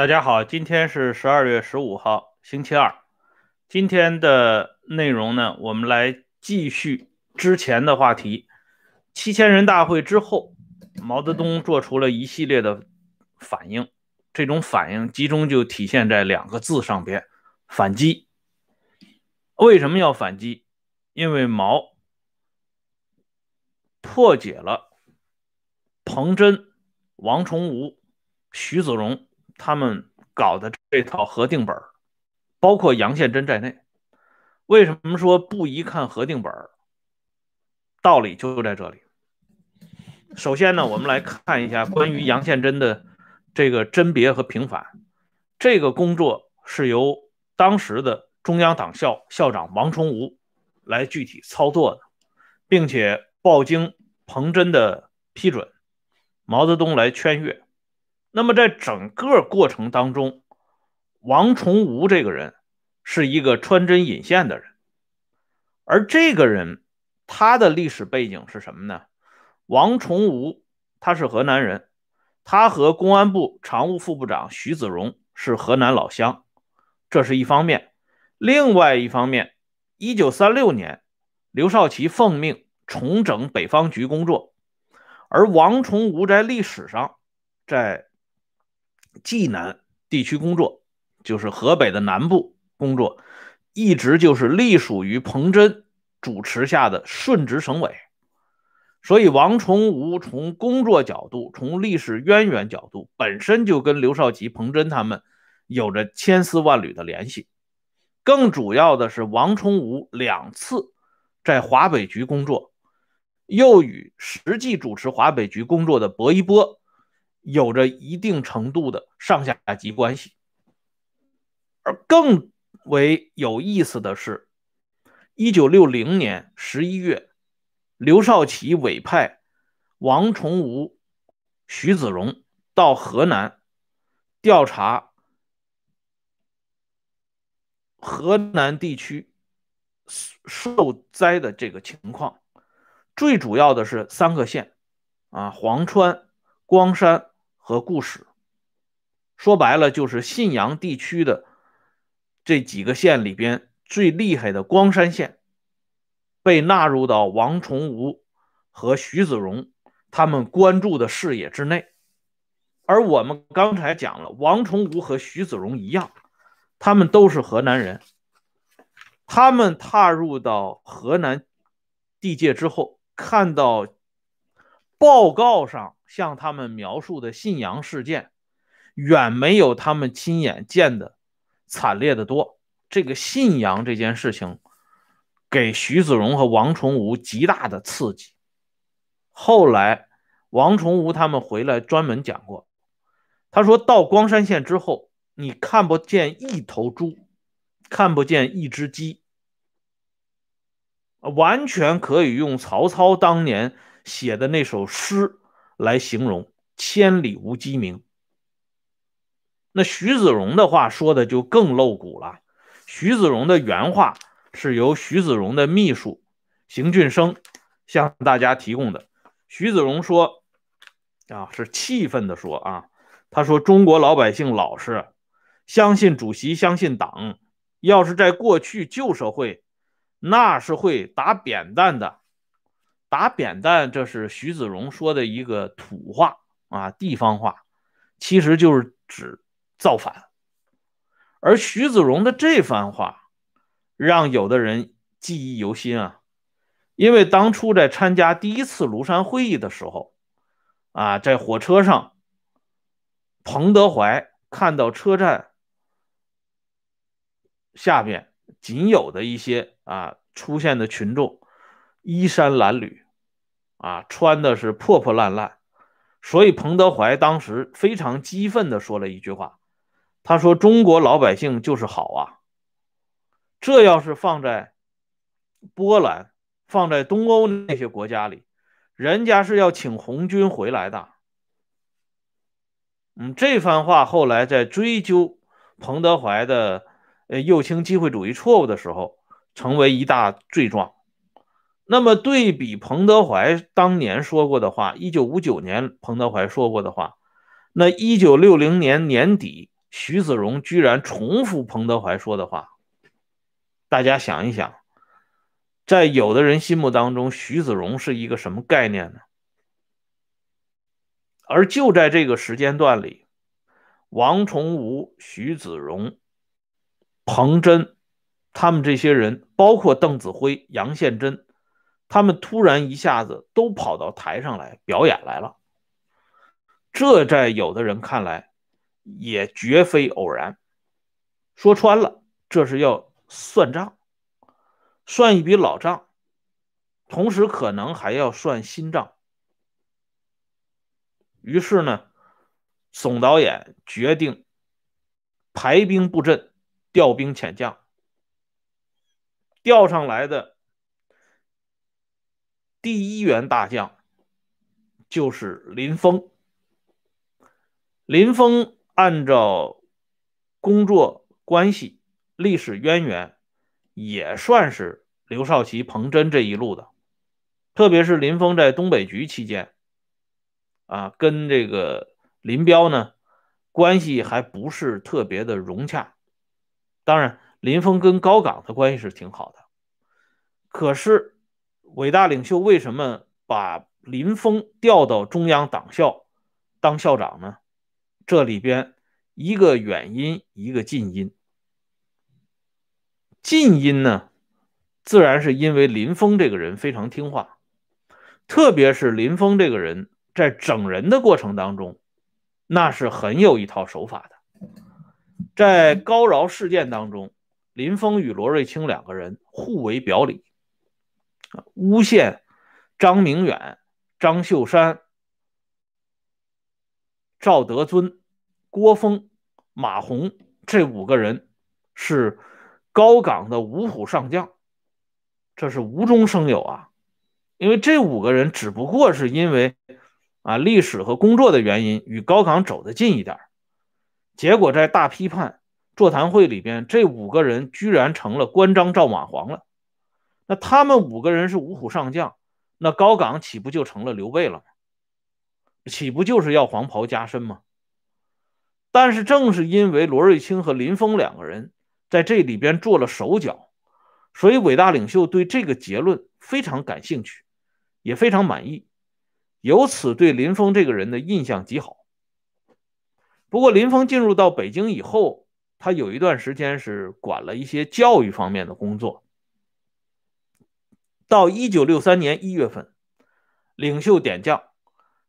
大家好，今天是十二月十五号，星期二。今天的内容呢，我们来继续之前的话题。七千人大会之后，毛泽东做出了一系列的反应，这种反应集中就体现在两个字上边：反击。为什么要反击？因为毛破解了彭真、王崇武、徐子荣。他们搞的这套核定本，包括杨宪珍在内，为什么说不宜看核定本？道理就在这里。首先呢，我们来看一下关于杨宪珍的这个甄别和平反，这个工作是由当时的中央党校校长王崇武来具体操作的，并且报经彭真的批准，毛泽东来圈阅。那么在整个过程当中，王崇武这个人是一个穿针引线的人，而这个人他的历史背景是什么呢？王崇武他是河南人，他和公安部常务副部长徐子荣是河南老乡，这是一方面。另外一方面，一九三六年，刘少奇奉命重整北方局工作，而王崇武在历史上在。济南地区工作，就是河北的南部工作，一直就是隶属于彭真主持下的顺直省委。所以，王崇武从工作角度、从历史渊源角度，本身就跟刘少奇、彭真他们有着千丝万缕的联系。更主要的是，王崇武两次在华北局工作，又与实际主持华北局工作的薄一波。有着一定程度的上下级关系，而更为有意思的是，一九六零年十一月，刘少奇委派王崇武、徐子荣到河南调查河南地区受灾的这个情况，最主要的是三个县啊，潢川、光山。和故事，说白了就是信阳地区的这几个县里边最厉害的光山县，被纳入到王崇吾和徐子荣他们关注的视野之内。而我们刚才讲了，王崇吾和徐子荣一样，他们都是河南人，他们踏入到河南地界之后，看到报告上。向他们描述的信阳事件，远没有他们亲眼见的惨烈的多。这个信阳这件事情，给徐子荣和王崇武极大的刺激。后来，王崇武他们回来专门讲过，他说到光山县之后，你看不见一头猪，看不见一只鸡，完全可以用曹操当年写的那首诗。来形容千里无鸡鸣。那徐子荣的话说的就更露骨了。徐子荣的原话是由徐子荣的秘书邢俊生向大家提供的。徐子荣说：“啊，是气愤的说啊，他说中国老百姓老实，相信主席，相信党。要是在过去旧社会，那是会打扁担的。”打扁担，这是徐子荣说的一个土话啊，地方话，其实就是指造反。而徐子荣的这番话，让有的人记忆犹新啊，因为当初在参加第一次庐山会议的时候，啊，在火车上，彭德怀看到车站下边仅有的一些啊出现的群众。衣衫褴褛，啊，穿的是破破烂烂，所以彭德怀当时非常激愤地说了一句话，他说：“中国老百姓就是好啊，这要是放在波兰、放在东欧那些国家里，人家是要请红军回来的。”嗯，这番话后来在追究彭德怀的呃右倾机会主义错误的时候，成为一大罪状。那么对比彭德怀当年说过的话，一九五九年彭德怀说过的话，那一九六零年年底徐子荣居然重复彭德怀说的话。大家想一想，在有的人心目当中，徐子荣是一个什么概念呢？而就在这个时间段里，王崇武、徐子荣、彭真，他们这些人，包括邓子恢、杨宪珍，他们突然一下子都跑到台上来表演来了。这在有的人看来，也绝非偶然。说穿了，这是要算账，算一笔老账，同时可能还要算新账。于是呢，总导演决定排兵布阵，调兵遣将。调上来的第一员大将就是林峰。林峰按照工作关系、历史渊源，也算是刘少奇、彭真这一路的。特别是林峰在东北局期间，啊，跟这个林彪呢关系还不是特别的融洽。当然，林峰跟高岗的关系是挺好的。可是，伟大领袖为什么把林峰调到中央党校当校长呢？这里边一个远因，一个近因。近因呢，自然是因为林峰这个人非常听话，特别是林峰这个人在整人的过程当中，那是很有一套手法的。在高饶事件当中，林峰与罗瑞卿两个人互为表里，诬陷张明远、张秀山、赵德尊。郭峰、马洪这五个人是高岗的五虎上将，这是无中生有啊！因为这五个人只不过是因为啊历史和工作的原因与高岗走得近一点，结果在大批判座谈会里边，这五个人居然成了关张赵马黄了。那他们五个人是五虎上将，那高岗岂不就成了刘备了吗？岂不就是要黄袍加身吗？但是正是因为罗瑞卿和林峰两个人在这里边做了手脚，所以伟大领袖对这个结论非常感兴趣，也非常满意，由此对林峰这个人的印象极好。不过林峰进入到北京以后，他有一段时间是管了一些教育方面的工作。到一九六三年一月份，领袖点将，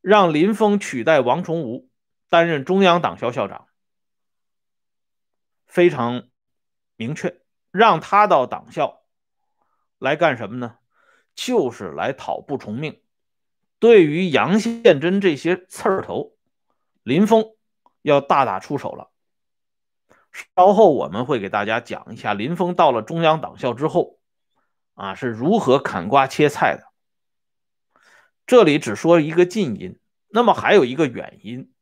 让林峰取代王崇武。担任中央党校校长，非常明确，让他到党校来干什么呢？就是来讨不从命。对于杨宪珍这些刺儿头，林峰要大打出手了。稍后我们会给大家讲一下林峰到了中央党校之后，啊是如何砍瓜切菜的。这里只说一个近因，那么还有一个远因。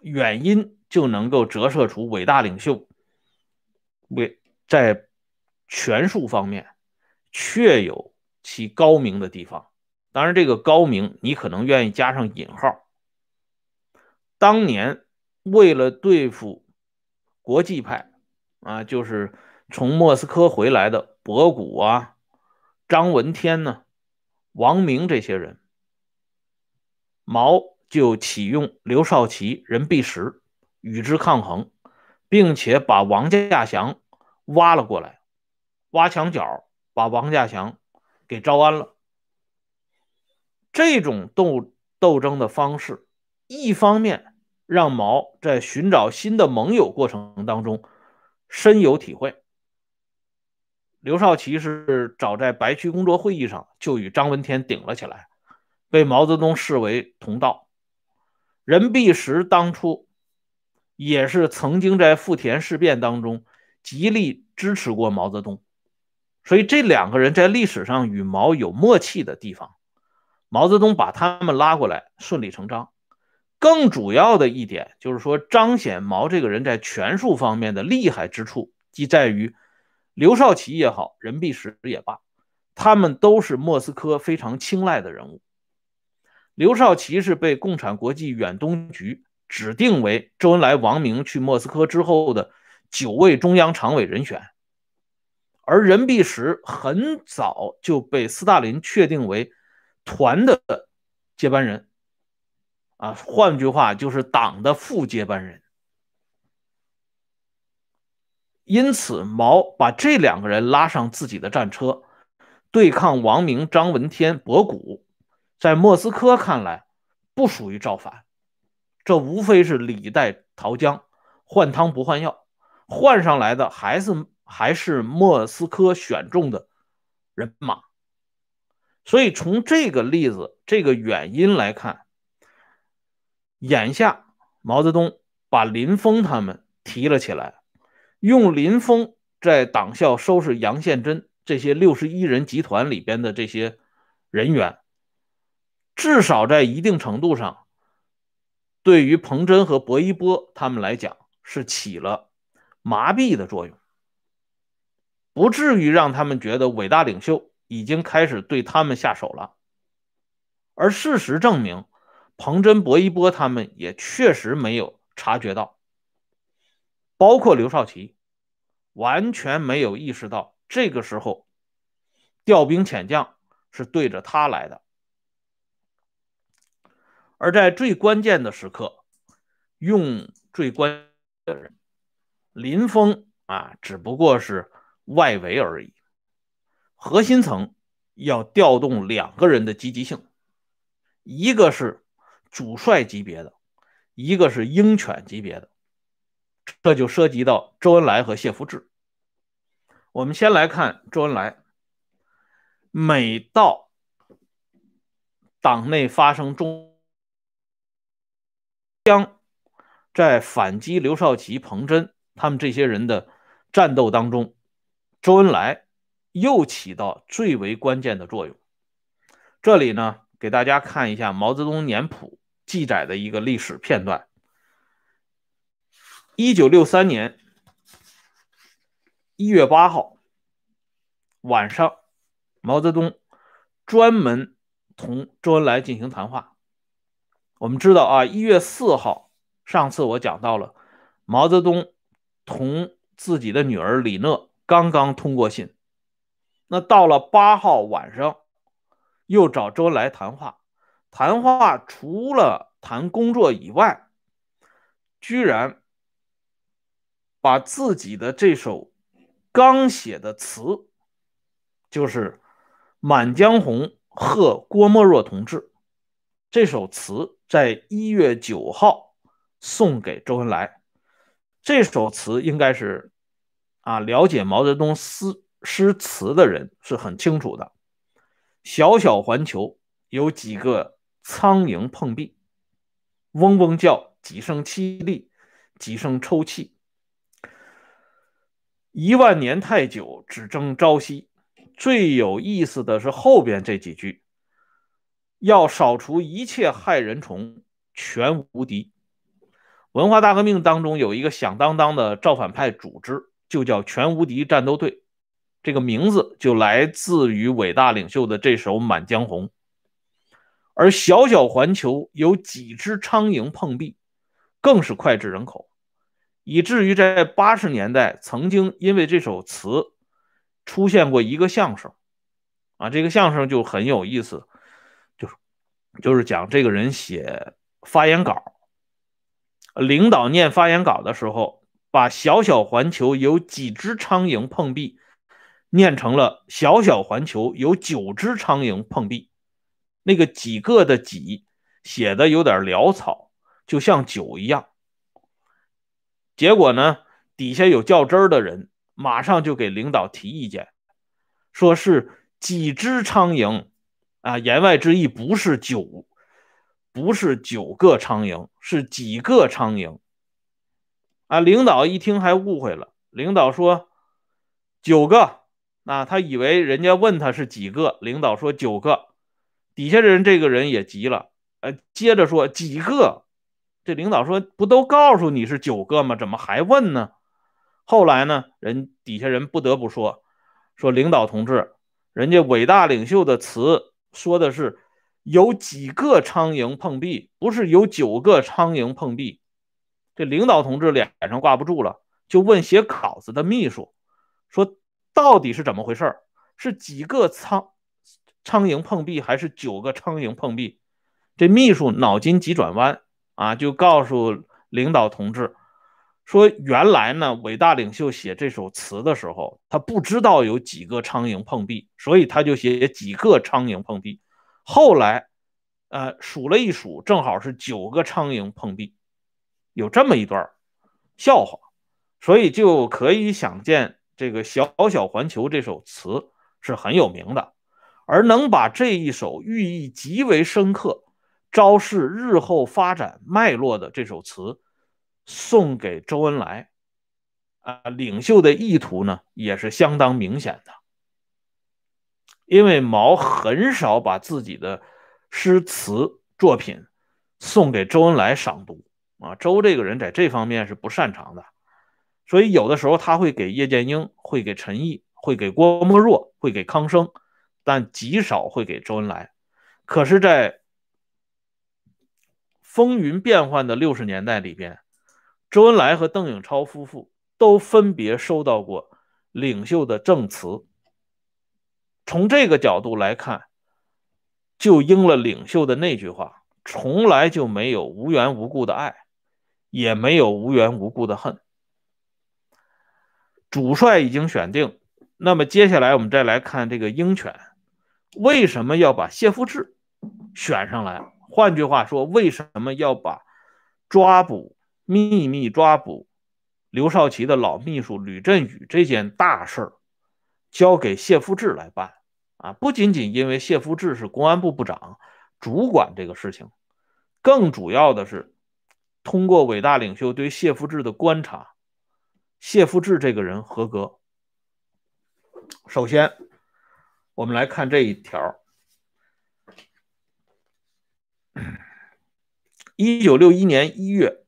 远因就能够折射出伟大领袖为在权术方面确有其高明的地方。当然，这个高明你可能愿意加上引号。当年为了对付国际派啊，就是从莫斯科回来的博古啊、张闻天呢、王明这些人，毛。就启用刘少奇、任弼时与之抗衡，并且把王稼祥挖了过来，挖墙脚，把王稼祥给招安了。这种斗斗争的方式，一方面让毛在寻找新的盟友过程当中深有体会。刘少奇是早在白区工作会议上就与张闻天顶了起来，被毛泽东视为同道。任弼时当初也是曾经在富田事变当中极力支持过毛泽东，所以这两个人在历史上与毛有默契的地方，毛泽东把他们拉过来顺理成章。更主要的一点就是说，彰显毛这个人在权术方面的厉害之处，即在于刘少奇也好，任弼时也罢，他们都是莫斯科非常青睐的人物。刘少奇是被共产国际远东局指定为周恩来、王明去莫斯科之后的九位中央常委人选，而任弼时很早就被斯大林确定为团的接班人，啊，换句话就是党的副接班人。因此，毛把这两个人拉上自己的战车，对抗王明、张闻天、博古，在莫斯科看来不属于造反，这无非是李代桃僵，换汤不换药，换上来的还是还是莫斯科选中的人马。所以，从这个例子、这个原因来看，眼下毛泽东把林峰他们提了起来。用林峰在党校收拾杨宪珍这些六十一人集团里边的这些人员，至少在一定程度上，对于彭真和薄一波他们来讲是起了麻痹的作用，不至于让他们觉得伟大领袖已经开始对他们下手了。而事实证明，彭真、薄一波他们也确实没有察觉到。包括刘少奇，完全没有意识到这个时候调兵遣将是对着他来的，而在最关键的时刻，用最关键的人林峰啊，只不过是外围而已，核心层要调动两个人的积极性，一个是主帅级别的，一个是鹰犬级别的。这就涉及到周恩来和谢福治。我们先来看周恩来。每到党内发生中将在反击刘少奇、彭真他们这些人的战斗当中，周恩来又起到最为关键的作用。这里呢，给大家看一下毛泽东年谱记载的一个历史片段。一九六三年一月八号晚上，毛泽东专门同周恩来进行谈话。我们知道啊，一月四号，上次我讲到了，毛泽东同自己的女儿李讷刚刚通过信。那到了八号晚上，又找周恩来谈话。谈话除了谈工作以外，居然。把自己的这首刚写的词，就是《满江红·贺郭沫若同志》这首词，在一月九号送给周恩来。这首词应该是啊，了解毛泽东诗诗词的人是很清楚的。小小环球有几个苍蝇碰壁，嗡嗡叫，几声凄厉，几声抽泣。一万年太久，只争朝夕。最有意思的是后边这几句：要扫除一切害人虫，全无敌。文化大革命当中有一个响当当的造反派组织，就叫全无敌战斗队，这个名字就来自于伟大领袖的这首《满江红》。而小小环球有几只苍蝇碰壁，更是脍炙人口。以至于在八十年代，曾经因为这首词出现过一个相声，啊，这个相声就很有意思，就是就是讲这个人写发言稿，领导念发言稿的时候，把“小小环球有几只苍蝇碰壁”念成了“小小环球有九只苍蝇碰壁”，那个“几个”的“几”写的有点潦草，就像九一样。结果呢？底下有较真儿的人，马上就给领导提意见，说是几只苍蝇啊，言外之意不是九，不是九个苍蝇，是几个苍蝇啊。领导一听还误会了，领导说九个，那他以为人家问他是几个，领导说九个，底下人这个人也急了，呃，接着说几个。这领导说：“不都告诉你是九个吗？怎么还问呢？”后来呢，人底下人不得不说：“说领导同志，人家伟大领袖的词说的是有几个苍蝇碰壁，不是有九个苍蝇碰壁。这领导同志脸上挂不住了，就问写稿子的秘书说：“到底是怎么回事？是几个苍苍蝇碰壁，还是九个苍蝇碰壁？”这秘书脑筋急转弯啊，就告诉领导同志说：“原来呢，伟大领袖写这首词的时候，他不知道有几个苍蝇碰壁，所以他就写几个苍蝇碰壁。”后来，呃，数了一数，正好是九个苍蝇碰壁，有这么一段笑话，所以就可以想见，这个《小小环球》这首词是很有名的，而能把这一首寓意极为深刻、昭示日后发展脉络的这首词送给周恩来，啊，领袖的意图呢，也是相当明显的。因为毛很少把自己的诗词作品送给周恩来赏读啊，周这个人在这方面是不擅长的，所以有的时候他会给叶剑英，会给陈毅，会给郭沫若，会给康生，但极少会给周恩来。可是，在风云变幻的六十年代里边，周恩来和邓颖超夫妇都分别收到过领袖的证词。从这个角度来看，就应了领袖的那句话：从来就没有无缘无故的爱，也没有无缘无故的恨。主帅已经选定，那么接下来我们再来看这个鹰犬为什么要把谢富治选上来？换句话说，为什么要把抓捕、秘密抓捕刘少奇的老秘书吕振宇这件大事儿？交给谢富治来办啊！不仅仅因为谢富治是公安部部长，主管这个事情，更主要的是通过伟大领袖对谢富治的观察，谢富治这个人合格。首先，我们来看这一条：一九六一年一月，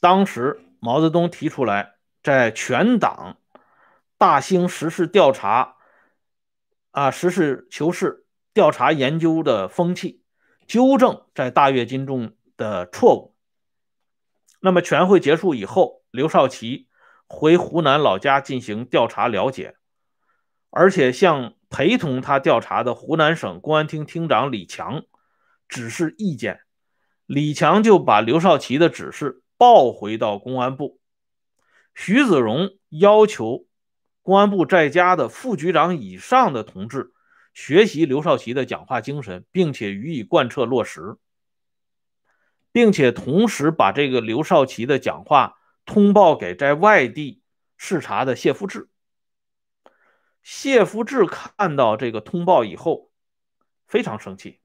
当时毛泽东提出来，在全党。大兴实事调查，啊，实事求是调查研究的风气，纠正在大跃进中的错误。那么全会结束以后，刘少奇回湖南老家进行调查了解，而且向陪同他调查的湖南省公安厅厅长李强指示意见，李强就把刘少奇的指示报回到公安部，徐子荣要求。公安部在家的副局长以上的同志学习刘少奇的讲话精神，并且予以贯彻落实，并且同时把这个刘少奇的讲话通报给在外地视察的谢富志。谢福志看到这个通报以后，非常生气。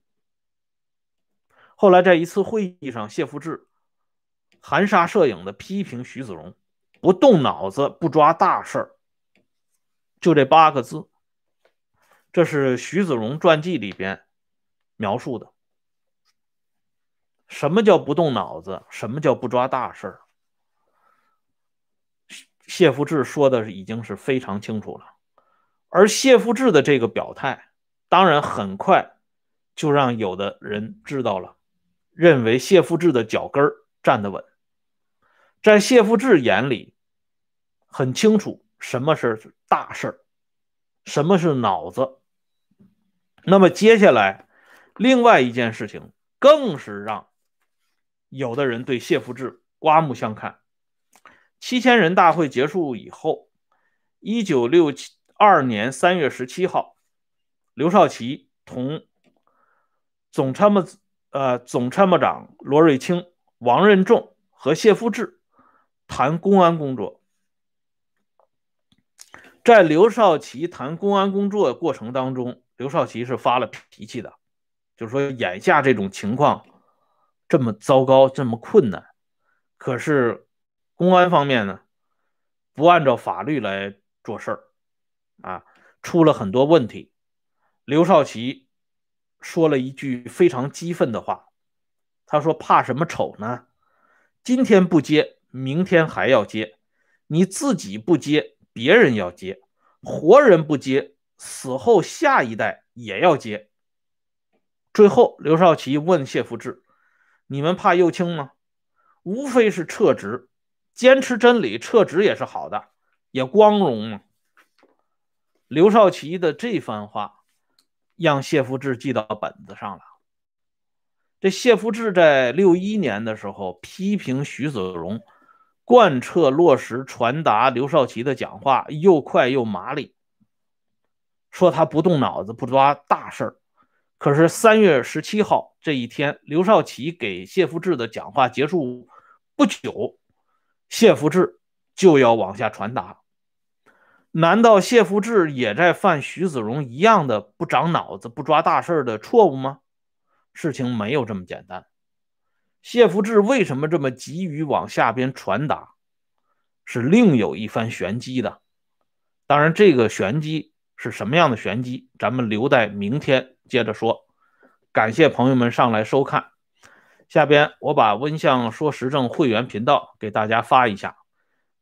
后来在一次会议上，谢福志含沙射影的批评徐子荣不动脑子，不抓大事儿。就这八个字，这是徐子荣传记里边描述的。什么叫不动脑子？什么叫不抓大事儿？谢福志说的已经是非常清楚了。而谢富治的这个表态，当然很快就让有的人知道了，认为谢富治的脚跟站得稳。在谢富治眼里，很清楚。什么是大事儿？什么是脑子？那么接下来，另外一件事情更是让有的人对谢富治刮目相看。七千人大会结束以后，一九六七二年三月十七号，刘少奇同总参谋呃总参谋长罗瑞卿、王任重和谢福治谈公安工作。在刘少奇谈公安工作过程当中，刘少奇是发了脾气的，就是说眼下这种情况这么糟糕，这么困难，可是公安方面呢不按照法律来做事儿，啊，出了很多问题。刘少奇说了一句非常激愤的话，他说：“怕什么丑呢？今天不接，明天还要接，你自己不接。”别人要接，活人不接，死后下一代也要接。最后，刘少奇问谢福志：“你们怕右倾吗？无非是撤职，坚持真理，撤职也是好的，也光荣嘛。”刘少奇的这番话让谢福志记到本子上了。这谢福志在六一年的时候批评徐子荣贯彻落实传达刘少奇的讲话又快又麻利，说他不动脑子不抓大事儿。可是三月十七号这一天，刘少奇给谢福志的讲话结束不久，谢福志就要往下传达。难道谢福志也在犯徐子荣一样的不长脑子、不抓大事的错误吗？事情没有这么简单。谢福志为什么这么急于往下边传达？是另有一番玄机的。当然，这个玄机是什么样的玄机，咱们留待明天。接着说，感谢朋友们上来收看。下边我把温相说时政会员频道给大家发一下，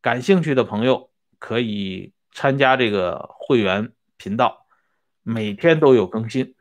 感兴趣的朋友可以参加这个会员频道，每天都有更新。